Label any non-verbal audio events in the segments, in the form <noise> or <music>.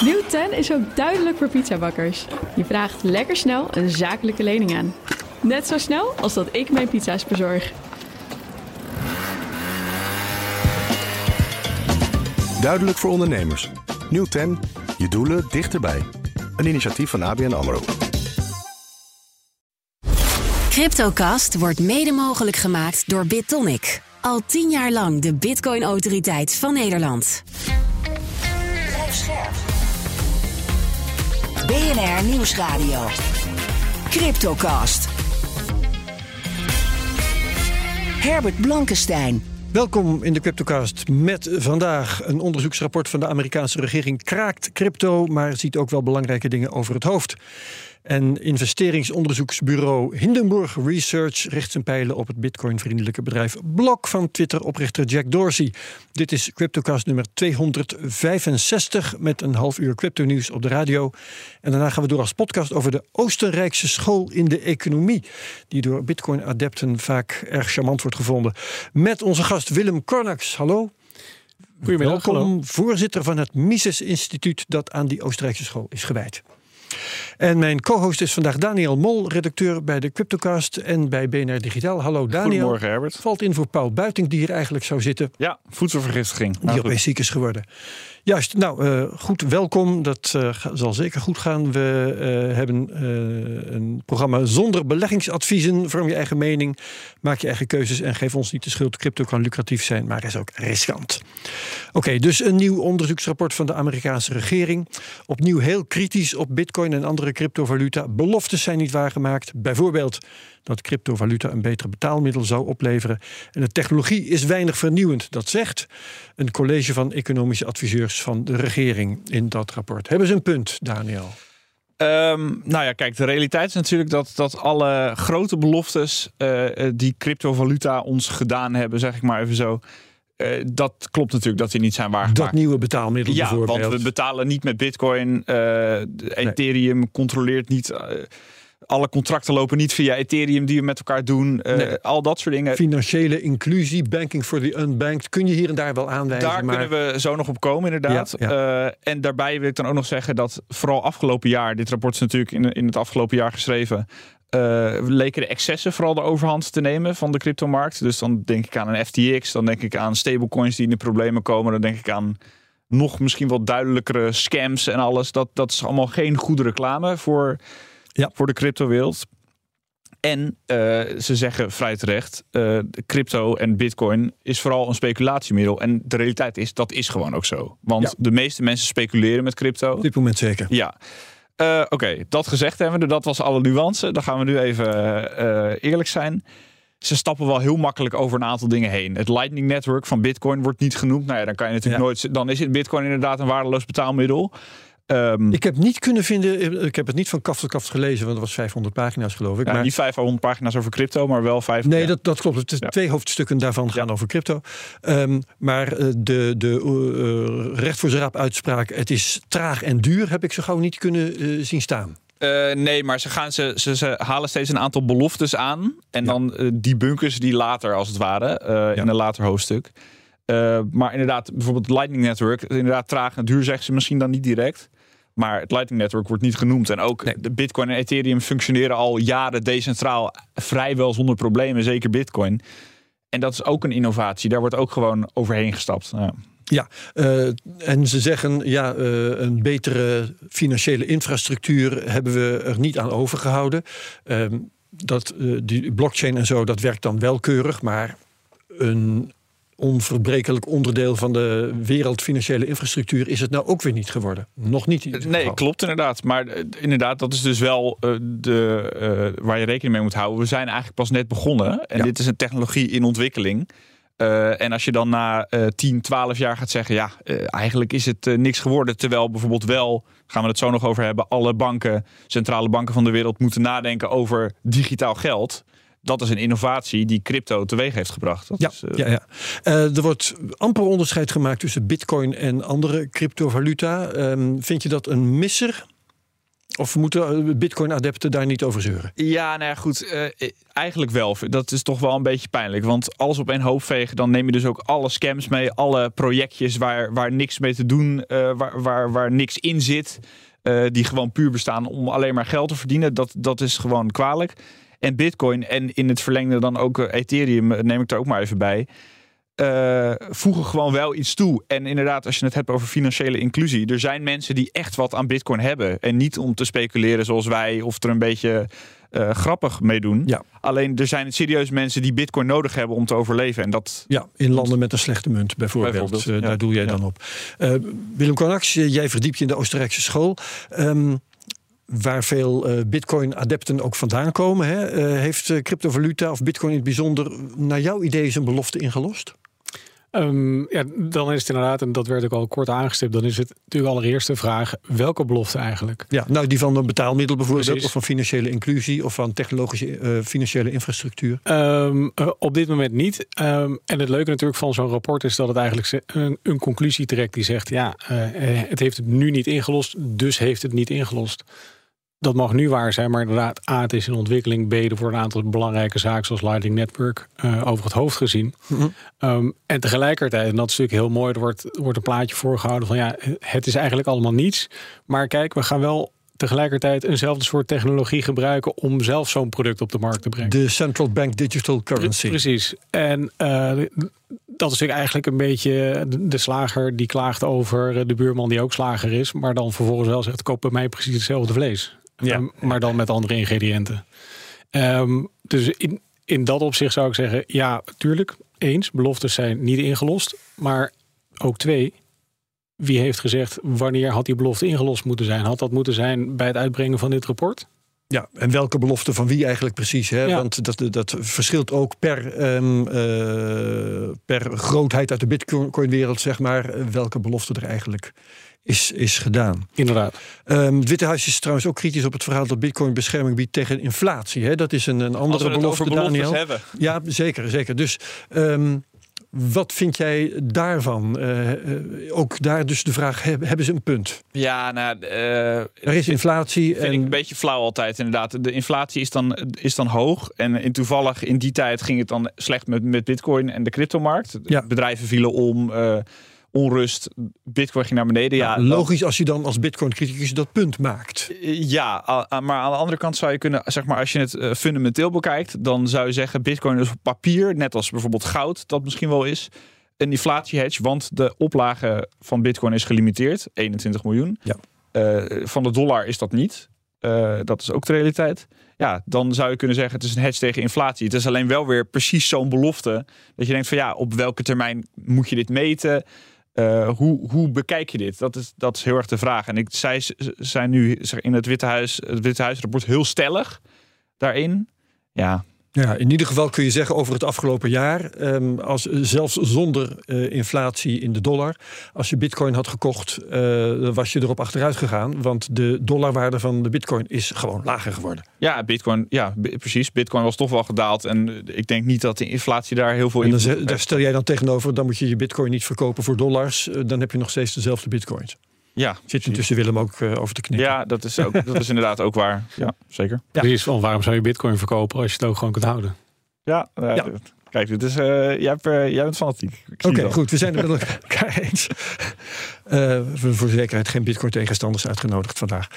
Nieuw 10 is ook duidelijk voor pizzabakkers. Je vraagt lekker snel een zakelijke lening aan. Net zo snel als dat ik mijn pizza's bezorg. Duidelijk voor ondernemers. Nieuw 10. Je doelen dichterbij. Een initiatief van ABN AMRO. Cryptocast wordt mede mogelijk gemaakt door BitTonic. Al tien jaar lang de Bitcoin-autoriteit van Nederland. BNR Nieuwsradio. Cryptocast. Herbert Blankenstein. Welkom in de Cryptocast met vandaag een onderzoeksrapport van de Amerikaanse regering kraakt crypto, maar ziet ook wel belangrijke dingen over het hoofd. En investeringsonderzoeksbureau Hindenburg Research richt zijn pijlen op het bitcoin-vriendelijke bedrijf Block van Twitter-oprichter Jack Dorsey. Dit is Cryptocast nummer 265 met een half uur crypto-nieuws op de radio. En daarna gaan we door als podcast over de Oostenrijkse school in de economie, die door bitcoin-adepten vaak erg charmant wordt gevonden. Met onze gast Willem Kornax. Hallo. Goedemiddag, Welkom, hallo. voorzitter van het Mises Instituut dat aan die Oostenrijkse school is gewijd. En mijn co-host is vandaag Daniel Mol, redacteur bij de Cryptocast en bij BNR Digitaal. Hallo Daniel. Goedemorgen, Herbert. Valt in voor Paul Buiting, die hier eigenlijk zou zitten, Ja, voedselvergiftiging. die Nou, opeens ziek is geworden. Juist, nou eh, goed, welkom. Dat eh, zal zeker goed gaan. We eh, hebben een programma zonder beleggingsadviezen. Vorm je eigen mening, maak je eigen keuzes en geef ons niet de schuld. Crypto kan lucratief zijn, maar is ook riskant. Oké, dus een nieuw onderzoeksrapport van de Amerikaanse regering. Opnieuw heel kritisch op bitcoin en andere cryptovaluta. Beloftes zijn niet waargemaakt. Bijvoorbeeld dat cryptovaluta een beter betaalmiddel zou opleveren. En de technologie is weinig vernieuwend. Dat zegt een college van economische adviseurs van de regering in dat rapport. Hebben ze een punt, Daniel? Ehm, nou ja, kijk, de realiteit is natuurlijk dat, dat alle grote beloftes eh, eh, die cryptovaluta ons gedaan hebben, zeg ik maar even zo. Eh, dat klopt natuurlijk dat die niet zijn waargemaakt. Dat nieuwe betaalmiddel ja, bijvoorbeeld. want we betalen niet met bitcoin. eh, Ethereum controleert niet. eh, alle contracten lopen niet via Ethereum die we met elkaar doen. Nee. Al dat soort dingen. Financiële inclusie, banking for the unbanked, kun je hier en daar wel aanwijzen. Daar maar kunnen we zo nog op komen, inderdaad. Ja, en daarbij wil ik dan ook nog zeggen dat vooral afgelopen jaar, dit rapport is natuurlijk in, in het afgelopen jaar geschreven, eh, leken de excessen vooral de overhand te nemen van de cryptomarkt. Dus dan denk ik aan een FTX, dan denk ik aan stablecoins die in de problemen komen, dan denk ik aan nog misschien wat duidelijkere scams en alles. Dat, dat is allemaal geen goede reclame voor, Ja. voor de cryptowereld. En eh, ze zeggen vrij terecht, eh, crypto en bitcoin is vooral een speculatiemiddel. En de realiteit is, dat is gewoon ook zo. Want Ja. de meeste mensen speculeren met crypto. op dit moment zeker. Ja. Eh, Oké, dat gezegd hebben we. Dat was alle nuance. Dan gaan we nu even eh, eerlijk zijn. Ze stappen wel heel makkelijk over een aantal dingen heen. Het Lightning Network van Bitcoin wordt niet genoemd. Nou ja, dan kan je natuurlijk Ja. nooit. Dan is het Bitcoin inderdaad een waardeloos betaalmiddel. Ehm, Ik heb niet kunnen vinden, ik heb het niet van kaf tot kaf gelezen, want het was 500 pagina's geloof ik. ja, maar niet 500 pagina's over crypto, maar wel vijf. Nee, ja. dat, dat klopt. Ja. Twee hoofdstukken daarvan gaan over crypto. Ehm, maar eh, de, de eh, recht voor zijn raap uitspraak, het is traag en duur, heb ik zo gauw niet kunnen eh, zien staan. Eh, nee, maar ze, gaan, ze, ze, ze halen steeds een aantal beloftes aan. En dan eh, die bunkers die later, als het ware, eh, in een later hoofdstuk. Eh, maar inderdaad, bijvoorbeeld Lightning Network, inderdaad traag en duur zeggen ze misschien dan niet direct. Maar het Lightning Network wordt niet genoemd. En ook de Bitcoin en Ethereum functioneren al jaren decentraal vrijwel zonder problemen, zeker Bitcoin. En dat is ook een innovatie. Daar wordt ook gewoon overheen gestapt. Ja. Ja, eh, en ze zeggen ja, eh, een betere financiële infrastructuur hebben we er niet aan overgehouden. Ehm, dat, eh, die blockchain en zo, dat werkt dan wel keurig, maar een onverbrekelijk onderdeel van de wereldfinanciële infrastructuur is het nou ook weer niet geworden. Nog niet. in Nee, klopt inderdaad. Maar eh, inderdaad, dat is dus wel eh, de, eh, waar je rekening mee moet houden. We zijn eigenlijk pas net begonnen. En Ja. dit is een technologie in ontwikkeling. En als je dan na eh 10, 12 jaar gaat zeggen... ja, eigenlijk is het niks geworden. Terwijl bijvoorbeeld wel, gaan we het zo nog over hebben... alle banken, centrale banken van de wereld moeten nadenken over digitaal geld... Dat is een innovatie die crypto teweeg heeft gebracht. Dat Ja, is, eh, ja, ja. Eh, er wordt amper onderscheid gemaakt tussen bitcoin en andere cryptovaluta. Ehm, vind je dat een misser? Of moeten Bitcoin-adepten daar niet over zeuren? Ja, nou ja, goed. Uh, eigenlijk wel. Dat is toch wel een beetje pijnlijk. Want alles op één hoop vegen, dan neem je dus ook alle scams mee. Alle projectjes waar, waar niks mee te doen, uh, waar, waar, waar niks in zit. Uh, die gewoon puur bestaan om alleen maar geld te verdienen. Dat, dat is gewoon kwalijk. En Bitcoin en in het verlengde dan ook Ethereum, neem ik er ook maar even bij uh, voegen gewoon wel iets toe. En inderdaad, als je het hebt over financiële inclusie, er zijn mensen die echt wat aan Bitcoin hebben. En niet om te speculeren zoals wij of er een beetje uh, grappig mee doen. Ja. Alleen er zijn serieus mensen die Bitcoin nodig hebben om te overleven. En dat... Ja, in landen met een slechte munt bijvoorbeeld. bijvoorbeeld uh, ja. Daar doe jij dan op. Willem Konax, jij verdiept je in de Oostenrijkse school. Um, waar veel uh, Bitcoin-adepten ook vandaan komen. Hè? Uh, heeft cryptovaluta of Bitcoin in het bijzonder naar jouw idee zijn belofte ingelost? Um, ja, dan is het inderdaad, en dat werd ook al kort aangestipt, dan is het natuurlijk allereerst de vraag: welke belofte eigenlijk? Ja, nou die van een betaalmiddel bijvoorbeeld, Precies. of van financiële inclusie of van technologische uh, financiële infrastructuur? Um, uh, op dit moment niet. Um, en het leuke natuurlijk van zo'n rapport is dat het eigenlijk een, een conclusie trekt die zegt: ja, uh, het heeft het nu niet ingelost, dus heeft het niet ingelost dat mag nu waar zijn, maar inderdaad, A, het is in ontwikkeling. B, er worden een aantal belangrijke zaken zoals Lightning Network uh, over het hoofd gezien. Mm um, en tegelijkertijd, en dat is natuurlijk heel mooi, er wordt, wordt een plaatje voorgehouden van ja, het is eigenlijk allemaal niets. Maar kijk, we gaan wel tegelijkertijd eenzelfde soort technologie gebruiken om zelf zo'n product op de markt te brengen. De central bank digital currency. Precies. En uh, dat is eigenlijk een beetje de slager die klaagt over de buurman die ook slager is, maar dan vervolgens wel zegt: koop bij mij precies hetzelfde vlees. Ja. Ehm, maar dan met andere ingrediënten. Um, dus in, in dat opzicht zou ik zeggen, ja, tuurlijk, eens, beloftes zijn niet ingelost. Maar ook twee, wie heeft gezegd wanneer had die belofte ingelost moeten zijn? Had dat moeten zijn bij het uitbrengen van dit rapport? Ja, en welke belofte van wie eigenlijk precies? Hè? Ja. Want dat, dat verschilt ook per, um, uh, per grootheid uit de Bitcoin-wereld, zeg maar, welke belofte er eigenlijk is, is gedaan. Inderdaad. Um, het Witte Huis is trouwens ook kritisch op het verhaal dat Bitcoin bescherming biedt tegen inflatie. Hè? Dat is een, een andere belofte, Daniel. Hebben. Ja, zeker, zeker. Dus um, wat vind jij daarvan? Uh, ook daar dus de vraag, hebben ze een punt? Ja, nou... Uh, er is inflatie. Vind en... ik een beetje flauw altijd, inderdaad. De inflatie is dan, is dan hoog. En in toevallig in die tijd ging het dan slecht met, met bitcoin en de cryptomarkt. Ja. Bedrijven vielen om... Onrust, bitcoin ging naar beneden. Ja, nou, logisch als je dan als bitcoin-criticus dat punt maakt. Ja, maar aan de andere kant zou je kunnen, zeg maar, als je het uh, fundamenteel bekijkt, dan zou je zeggen, bitcoin is op papier, net als bijvoorbeeld goud, dat misschien wel is, een inflatie-hedge, want de oplage van bitcoin is gelimiteerd, 21 miljoen. Ja. Uh, van de dollar is dat niet. Uh, dat is ook de realiteit. Ja, dan zou je kunnen zeggen: het is een hedge tegen inflatie. Het is alleen wel weer precies zo'n belofte. Dat je denkt: van ja, op welke termijn moet je dit meten? Uh, hoe, hoe bekijk je dit? Dat is, dat is heel erg de vraag. En ik, zij zijn nu in het Witte Huis, het Witte Huisrapport heel stellig daarin. Ja, ja, in ieder geval kun je zeggen over het afgelopen jaar, um, als, zelfs zonder uh, inflatie in de dollar, als je bitcoin had gekocht, uh, was je erop achteruit gegaan. Want de dollarwaarde van de bitcoin is gewoon lager geworden. Ja, bitcoin, ja, precies. Bitcoin was toch wel gedaald. En ik denk niet dat de inflatie daar heel veel in. En daar stel jij dan tegenover, dan moet je je bitcoin niet verkopen voor dollars. Dan heb je nog steeds dezelfde bitcoins. Ja, zit intussen Willem ook uh, over te knippen. Ja, dat is, ook, dat is inderdaad ook waar. Ja, zeker. Ja. Precies, waarom zou je bitcoin verkopen als je het ook gewoon kunt houden? Ja, uh, ja. Kijk, dit is, uh, jij, hebt, jij bent fanatiek. Oké, okay, goed. We zijn het met elkaar eens. Uh, voor zekerheid geen bitcoin-tegenstanders uitgenodigd vandaag.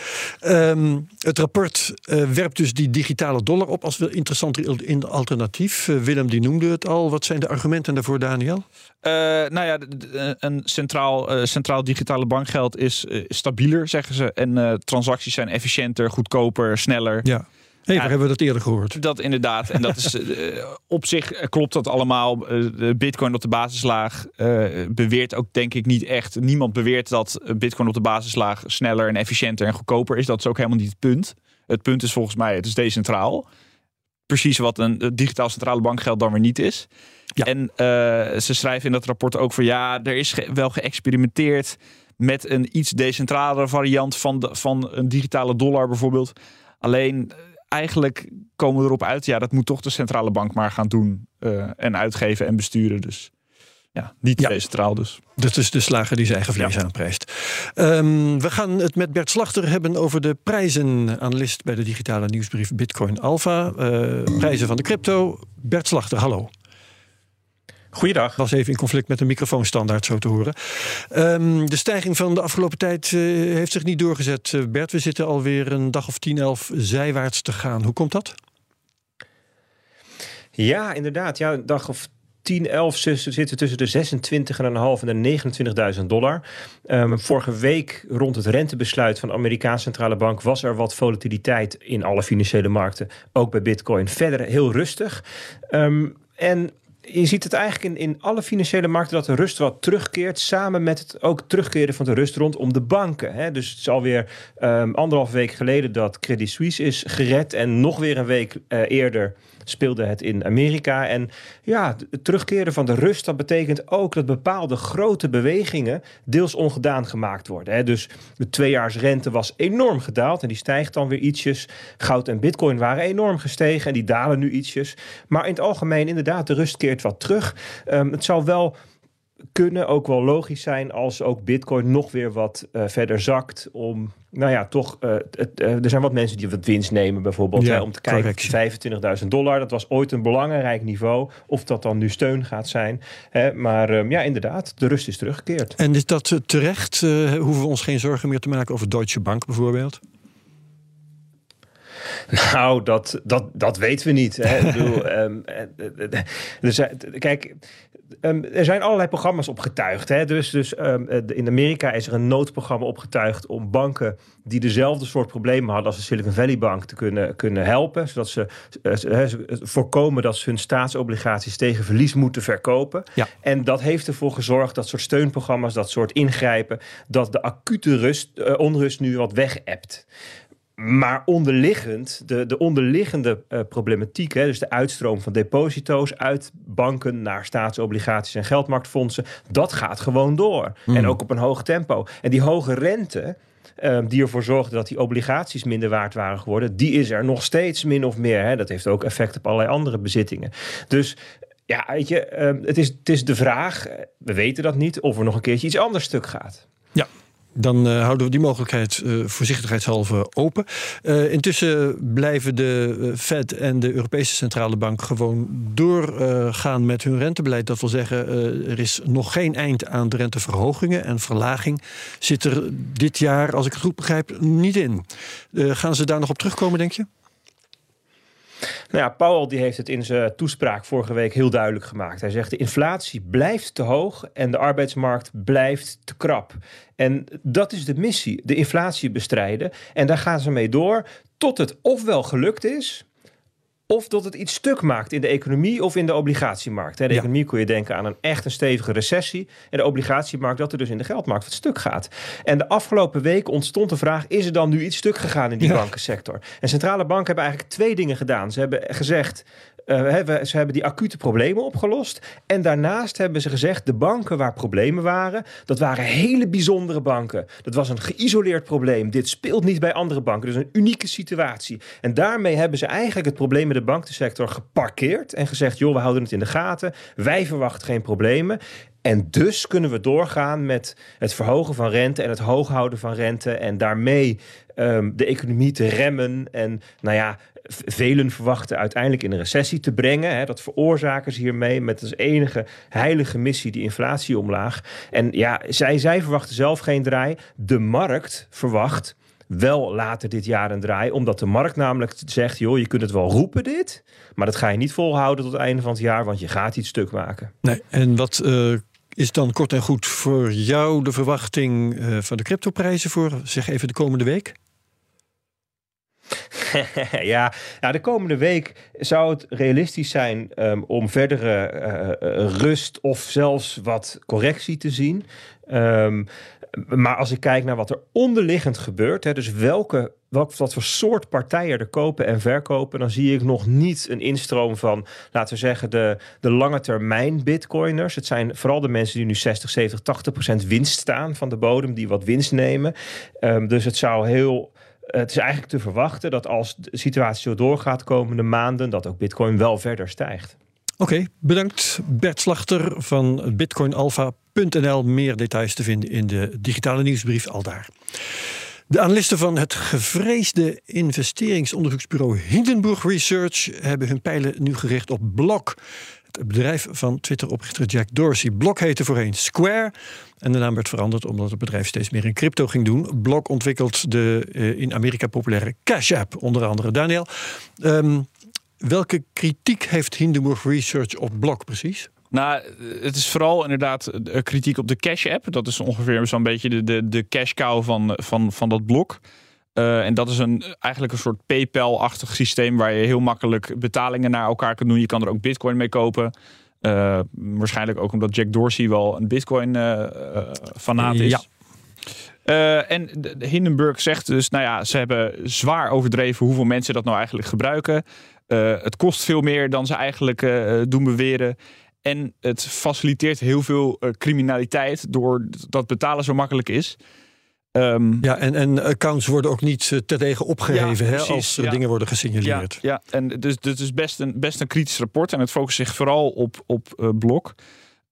Um, het rapport uh, werpt dus die digitale dollar op als wel interessanter in alternatief. Willem die noemde het al. Wat zijn de argumenten daarvoor, Daniel? nou ja, een centraal, centraal digitale bankgeld is stabieler, zeggen ze. En transacties zijn efficiënter, goedkoper, sneller. Ja. Waar hebben we dat eerder gehoord? Dat inderdaad. En dat is uh, <laughs> op zich klopt dat allemaal. Uh, Bitcoin op de basislaag uh, beweert ook denk ik niet echt. Niemand beweert dat Bitcoin op de basislaag sneller en efficiënter en goedkoper is. Dat is ook helemaal niet het punt. Het punt is volgens mij, het is decentraal. Precies wat een digitaal centrale bankgeld dan weer niet is. Ja. En ze schrijven in dat rapport ook van ja, er is ge wel geëxperimenteerd met een iets decentralere variant van, de, van een digitale dollar bijvoorbeeld. Alleen eigenlijk komen we erop uit, ja, dat moet toch de centrale bank maar gaan doen uh, en uitgeven en besturen. Dus ja, niet Ja. decentraal dus. Dat is de slager die zijn eigen vlees aanprijst. Ehm, we gaan het met Bert Slachter hebben over de prijzen. Analist bij de digitale nieuwsbrief Bitcoin Alpha. Eh, prijzen van de crypto. Bert Slachter, hallo. Goeiedag. Was even in conflict met de microfoonstandaard zo te horen. Ehm, de stijging van de afgelopen tijd eh, heeft zich niet doorgezet. Eh, Bert, we zitten alweer een dag of 10, 11 zijwaarts te gaan. Hoe komt dat? Ja, inderdaad. Ja, een dag of 10, 11 zus- zitten tussen de 26.500 en de 29.000 dollar. Ehm, vorige week rond het rentebesluit van de Amerikaanse centrale bank was er wat volatiliteit in alle financiële markten. Ook bij Bitcoin. Verder heel rustig. Ehm, en je ziet het eigenlijk in, in alle financiële markten dat de rust wat terugkeert. Samen met het ook terugkeren van de rust rondom de banken. Hè. Dus het is alweer um, anderhalf week geleden dat Credit Suisse is gered. En nog weer een week eh, eerder speelde het in Amerika. En ja, het terugkeren van de rust, dat betekent ook dat bepaalde grote bewegingen deels ongedaan gemaakt worden. Hè. Dus de tweejaarsrente was enorm gedaald en die stijgt dan weer ietsjes. Goud en bitcoin waren enorm gestegen en die dalen nu ietsjes. Maar in het algemeen inderdaad, de rust keert wat terug. Um, het zal wel kunnen ook wel logisch zijn als ook Bitcoin nog weer wat uh, verder zakt. Om, nou ja, toch. Uh, het, uh, er zijn wat mensen die wat winst nemen, bijvoorbeeld. Ja, hè, om te kijken 25.000 dollar. Dat was ooit een belangrijk niveau. Of dat dan nu steun gaat zijn. Hè, maar um, ja, inderdaad, de rust is teruggekeerd. En is dat terecht? hoeven we ons geen zorgen meer te maken over Deutsche Bank bijvoorbeeld? <laughs> Nou, dat, dat, dat weten we niet. Hè. Ik <laughs> bedoel, um, zijn, kijk, um, er zijn allerlei programma's opgetuigd. Hè. Dus, dus um, in Amerika is er een noodprogramma opgetuigd om banken die dezelfde soort problemen hadden als de Silicon Valley Bank te kunnen, kunnen helpen. Zodat ze uh, voorkomen dat ze hun staatsobligaties tegen verlies moeten verkopen. Ja. En dat heeft ervoor gezorgd dat soort steunprogramma's, dat soort ingrijpen, dat de acute rust, uh, onrust nu wat weg-appt. Maar onderliggend, de, de onderliggende uh, problematiek, hè, dus de uitstroom van deposito's uit banken naar staatsobligaties en geldmarktfondsen, dat gaat gewoon door. Mm. En ook op een hoog tempo. En die hoge rente, um, die ervoor zorgde dat die obligaties minder waard waren geworden, die is er nog steeds min of meer. Hè. Dat heeft ook effect op allerlei andere bezittingen. Dus ja, weet je, um, het, is, het is de vraag, we weten dat niet, of er nog een keertje iets anders stuk gaat. Ja, dan uh, houden we die mogelijkheid uh, voorzichtigheidshalve open. Uh, intussen blijven de Fed en de Europese Centrale Bank gewoon doorgaan met hun rentebeleid. Dat wil zeggen, er is nog geen eind aan de renteverhogingen en verlaging. Zit er dit jaar, als ik het goed begrijp, niet in. gaan ze daar nog op terugkomen, denk je? Nou ja, Powell die heeft het in zijn toespraak vorige week heel duidelijk gemaakt. Hij zegt de inflatie blijft te hoog en de arbeidsmarkt blijft te krap. En dat is de missie, de inflatie bestrijden. En daar gaan ze mee door tot het ofwel gelukt is... Of dat het iets stuk maakt in de economie of in de obligatiemarkt. De ja. economie kun je denken aan een echt een stevige recessie. En de obligatiemarkt dat er dus in de geldmarkt wat stuk gaat. En de afgelopen week ontstond de vraag: is er dan nu iets stuk gegaan in die ja. bankensector? En centrale banken hebben eigenlijk twee dingen gedaan. Ze hebben gezegd. Uh, ze hebben die acute problemen opgelost. En daarnaast hebben ze gezegd: de banken waar problemen waren, dat waren hele bijzondere banken. Dat was een geïsoleerd probleem. Dit speelt niet bij andere banken. Dus een unieke situatie. En daarmee hebben ze eigenlijk het probleem met de bankensector geparkeerd en gezegd: joh, we houden het in de gaten. Wij verwachten geen problemen. En dus kunnen we doorgaan met het verhogen van rente en het hoog houden van rente. En daarmee um, de economie te remmen. En nou ja, velen verwachten uiteindelijk in een recessie te brengen. Hè, dat veroorzaken ze hiermee met als enige heilige missie die inflatie omlaag. En ja, zij, zij verwachten zelf geen draai. De markt verwacht wel later dit jaar een draai. Omdat de markt namelijk zegt, joh, je kunt het wel roepen dit. Maar dat ga je niet volhouden tot het einde van het jaar. Want je gaat iets stuk maken. Nee, en wat... Uh is dan kort en goed voor jou de verwachting uh, van de cryptoprijzen voor, zeg even, de komende week? <laughs> ja, nou, de komende week zou het realistisch zijn um, om verdere uh, rust of zelfs wat correctie te zien. Um, maar als ik kijk naar wat er onderliggend gebeurt, hè, dus welke, welk, wat voor soort partijen er kopen en verkopen, dan zie ik nog niet een instroom van, laten we zeggen, de, de lange termijn bitcoiners. Het zijn vooral de mensen die nu 60, 70, 80 procent winst staan van de bodem, die wat winst nemen. Um, dus het zou heel het is eigenlijk te verwachten dat als de situatie zo doorgaat komende maanden, dat ook Bitcoin wel verder stijgt. Oké, bedankt Bert Slachter van bitcoinalpha.nl. Meer details te vinden in de digitale nieuwsbrief al daar. De analisten van het gevreesde investeringsonderzoeksbureau Hindenburg Research hebben hun pijlen nu gericht op Block. Het bedrijf van Twitter-oprichter Jack Dorsey. Block heette voorheen Square. En de naam werd veranderd omdat het bedrijf steeds meer in crypto ging doen. Block ontwikkelt de uh, in Amerika populaire Cash App, onder andere. Daniel, um, welke kritiek heeft Hindenburg Research op Block precies? Nou, het is vooral inderdaad kritiek op de Cash App. Dat is ongeveer zo'n beetje de, de, de cash cow van, van, van dat blok. Uh, en dat is een, eigenlijk een soort PayPal-achtig systeem waar je heel makkelijk betalingen naar elkaar kunt doen. Je kan er ook Bitcoin mee kopen. Uh, waarschijnlijk ook omdat Jack Dorsey wel een Bitcoin-fanaat uh, is. Ja. Uh, en de Hindenburg zegt dus, nou ja, ze hebben zwaar overdreven hoeveel mensen dat nou eigenlijk gebruiken. Uh, het kost veel meer dan ze eigenlijk uh, doen beweren. En het faciliteert heel veel criminaliteit doordat betalen zo makkelijk is. Um, ja, en, en accounts worden ook niet terdege opgeheven ja, hè, als ja. dingen worden gesignaleerd. Ja, ja. en dus dit is best een, best een kritisch rapport. En het focust zich vooral op, op uh, Blok.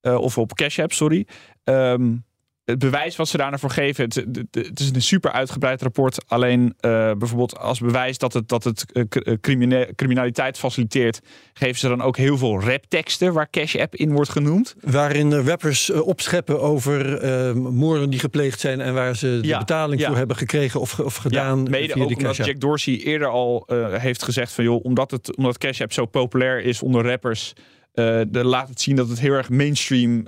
Uh, of op Cash App, sorry. Um, het bewijs wat ze daarvoor geven, het, het, is een super uitgebreid rapport. Alleen uh, bijvoorbeeld als bewijs dat het, dat het uh, criminaliteit faciliteert, geven ze dan ook heel veel rapteksten waar Cash App in wordt genoemd. Waarin rappers uh, opscheppen over moorden die gepleegd zijn en waar ze de ja, betaling ja. voor hebben gekregen of, of gedaan. Ja, mede via ook die omdat Jack Dorsey eerder al heeft gezegd van joh, omdat, het, omdat Cash App zo populair is onder rappers, de, laat het zien dat het heel erg mainstream,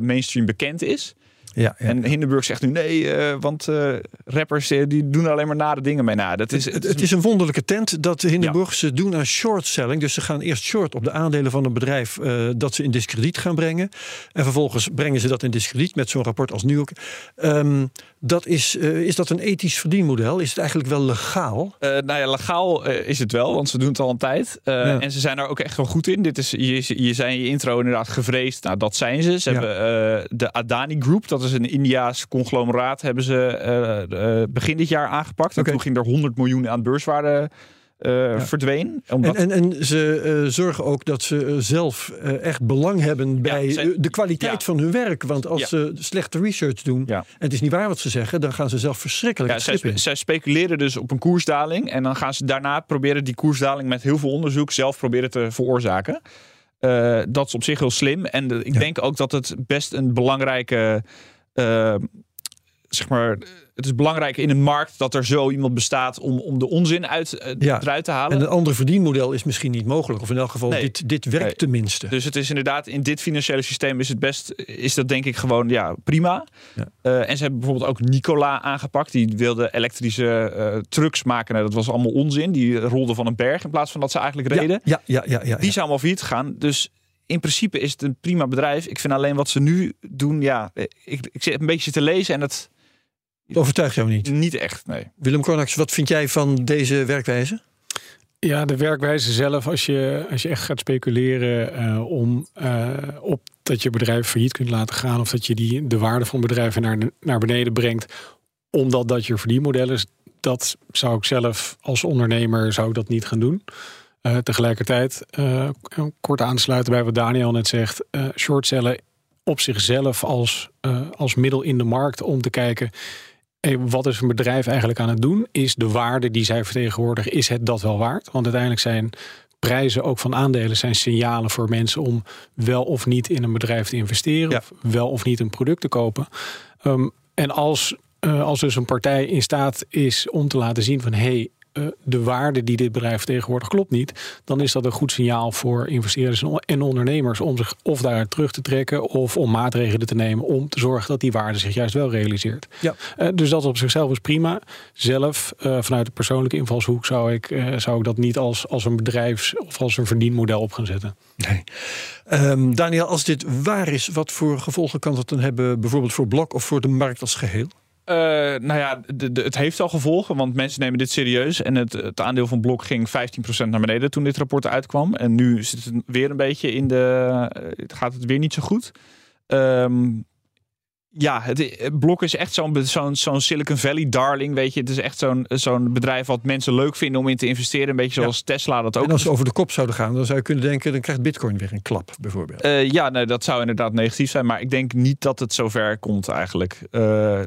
mainstream bekend is. Ja, ja, En Hindenburg zegt nu nee, uh, want uh, rappers uh, die doen alleen maar nare dingen mee na. Dat is, het, het, het is een wonderlijke tent dat de Hindenburg ze doen aan short selling. Dus ze gaan eerst short op de aandelen van een bedrijf dat ze in discrediet gaan brengen. En vervolgens brengen ze dat in discrediet met zo'n rapport als nu ook. Um, dat is, is dat een ethisch verdienmodel? Is het eigenlijk wel legaal? nou ja, legaal is het wel, want ze doen het al een tijd. En ze zijn er ook echt wel goed in. Dit is, je, je zei in je intro inderdaad gevreesd. Nou, dat zijn ze. Ze hebben de Adani Group, dat is een Indiaas conglomeraat hebben ze uh, uh, begin dit jaar aangepakt. Okay. En toen ging er 100 miljoen aan beurswaarde uh, ja. verdween. Omdat... En, en, en, ze uh, zorgen ook dat ze zelf echt belang hebben bij ja, zij... de kwaliteit ja. van hun werk. Want als ze slechte research doen en het is niet waar wat ze zeggen, dan gaan ze zelf verschrikkelijk ja, zij, speculeren dus op een koersdaling en dan gaan ze daarna proberen die koersdaling met heel veel onderzoek zelf proberen te veroorzaken. dat is op zich heel slim. En ik denk ook dat het best een belangrijke uh, zeg maar, het is belangrijk in een markt dat er zo iemand bestaat om, om de onzin uit, uh, ja. eruit te halen. En een ander verdienmodel is misschien niet mogelijk. Of in elk geval, nee. dit, dit werkt nee. tenminste. Dus het is inderdaad, in dit financiële systeem is het best, is dat denk ik gewoon ja, prima. Ja. Uh, en ze hebben bijvoorbeeld ook Nicola aangepakt. Die wilde elektrische uh, trucks maken. Nou, dat was allemaal onzin. Die rolden van een berg in plaats van dat ze eigenlijk reden. Ja, ja, ja, ja, Die zou allemaal failliet gaan. Dus in principe is het een prima bedrijf. Ik vind alleen wat ze nu doen, ja, ik, ik zit een beetje te lezen en het. het overtuigt jou niet? Niet echt, nee. Willem Cornax, wat vind jij van deze werkwijze? Ja, de werkwijze zelf, als je, als je echt gaat speculeren uh, om uh, op dat je bedrijf failliet kunt laten gaan, of dat je die, de waarde van bedrijven naar, naar beneden brengt, omdat dat je verdienmodel is, dat zou ik zelf als ondernemer zou ik dat niet gaan doen. Uh, tegelijkertijd, uh, kort aansluiten bij wat Daniel net zegt, uh, shortcellen op zichzelf als, als middel in de markt om te kijken. Hey, wat is een bedrijf eigenlijk aan het doen? Is de waarde die zij vertegenwoordigen, is het dat wel waard? Want uiteindelijk zijn prijzen ook van aandelen zijn signalen voor mensen om wel of niet in een bedrijf te investeren, ja. of wel of niet een product te kopen. Um, en als, als dus een partij in staat is om te laten zien van hé, hey, de waarde die dit bedrijf tegenwoordig klopt niet, dan is dat een goed signaal voor investeerders en ondernemers om zich of daaruit terug te trekken of om maatregelen te nemen om te zorgen dat die waarde zich juist wel realiseert. Ja. Uh, dus dat op zichzelf is prima. Zelf, uh, vanuit de persoonlijke invalshoek, zou ik, zou ik dat niet als, als een bedrijfs- of als een verdienmodel op gaan zetten. Nee. Um, Daniel, als dit waar is, wat voor gevolgen kan dat dan hebben, bijvoorbeeld voor Blok of voor de markt als geheel? Uh, nou ja, de, het heeft al gevolgen, want mensen nemen dit serieus. En het, het aandeel van Blok ging 15% naar beneden toen dit rapport uitkwam. En nu zit het weer een beetje in de. gaat het weer niet zo goed. Um, ja, het, Blok is echt zo'n zo'n zo'n Silicon Valley darling, weet je. Het is echt zo'n zo'n bedrijf wat mensen leuk vinden om in te investeren. Een beetje zoals Tesla dat ook. En als ze over de kop zouden gaan, dan zou je kunnen denken... dan krijgt bitcoin weer een klap, bijvoorbeeld. Uh, ja, nee, dat zou inderdaad negatief zijn. Maar ik denk niet dat het zover komt eigenlijk. Uh,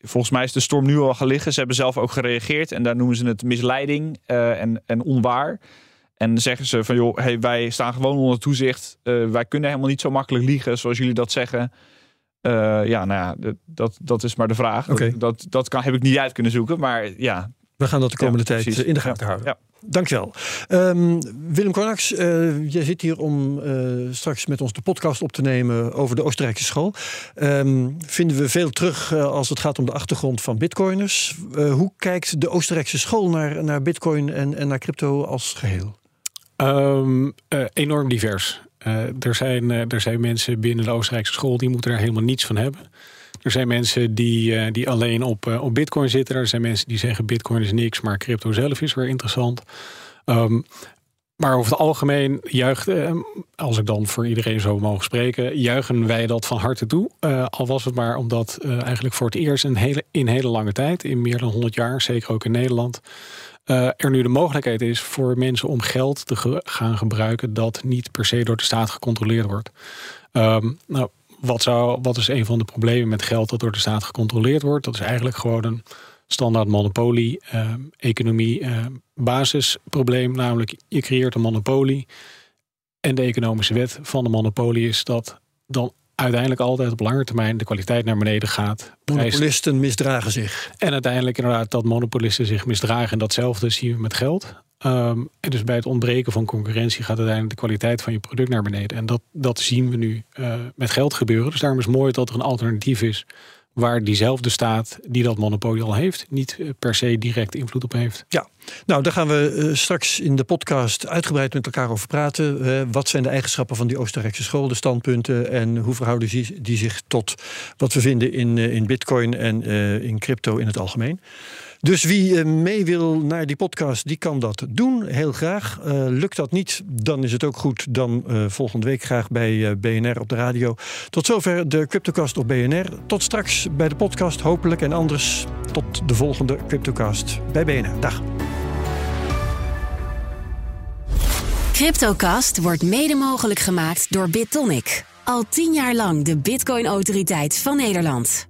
volgens mij is de storm nu al gelegen. Ze hebben zelf ook gereageerd. En daar noemen ze het misleiding uh, en, en onwaar. En zeggen ze van, joh, hey, wij staan gewoon onder toezicht. wij kunnen helemaal niet zo makkelijk liegen zoals jullie dat zeggen... Uh, ja, nou ja, dat, dat is maar de vraag. Okay. Dat, dat kan, heb ik niet uit kunnen zoeken, maar ja. We gaan dat de komende ja, tijd precies. in de gaten houden. Ja. Dankjewel. Um, Willem Kornax, uh, jij zit hier om uh, straks met ons de podcast op te nemen over de Oostenrijkse school. Um, vinden we veel terug uh, als het gaat om de achtergrond van bitcoiners. hoe kijkt de Oostenrijkse school naar, naar bitcoin en, en naar crypto als geheel? Um, enorm divers. Uh, er, zijn, uh, er zijn mensen binnen de Oostenrijkse school die moeten daar helemaal niets van hebben. Er zijn mensen die, uh, die alleen op, op bitcoin zitten. Er zijn mensen die zeggen bitcoin is niks, maar crypto zelf is weer interessant. Um, maar over het algemeen juicht, als ik dan voor iedereen zo mogen spreken, juichen wij dat van harte toe. al was het maar omdat eigenlijk voor het eerst hele, in hele lange tijd, in meer dan 100 jaar, zeker ook in Nederland, uh, er nu de mogelijkheid is voor mensen om geld te gaan gebruiken dat niet per se door de staat gecontroleerd wordt. Um, nou, wat, zou, wat is een van de problemen met geld dat door de staat gecontroleerd wordt? Dat is eigenlijk gewoon een standaard monopolie, uh, economie, uh, basisprobleem. Namelijk, je creëert een monopolie. En de economische wet van de monopolie is dat dan uiteindelijk altijd op lange termijn de kwaliteit naar beneden gaat. Monopolisten misdragen zich. En uiteindelijk inderdaad dat monopolisten zich misdragen. En datzelfde zien we met geld. Um, en dus bij het ontbreken van concurrentie gaat uiteindelijk de kwaliteit van je product naar beneden. En dat, dat zien we nu uh, met geld gebeuren. Dus daarom is het mooi dat er een alternatief is waar diezelfde staat die dat monopolie al heeft, niet per se direct invloed op heeft. Ja, nou daar gaan we uh, straks in de podcast uitgebreid met elkaar over praten. Uh, wat zijn de eigenschappen van die Oostenrijkse school, de standpunten en hoe verhouden die, zich tot wat we vinden in, in bitcoin en in crypto in het algemeen. Dus wie mee wil naar die podcast, die kan dat doen. Heel graag. Uh, lukt dat niet, dan is het ook goed. Dan uh, volgende week graag bij BNR op de radio. Tot zover de Cryptocast op BNR. Tot straks bij de podcast, hopelijk. En anders tot de volgende Cryptocast bij BNR. Dag. Cryptocast wordt mede mogelijk gemaakt door BitTonic. Al tien jaar lang de Bitcoin-autoriteit van Nederland.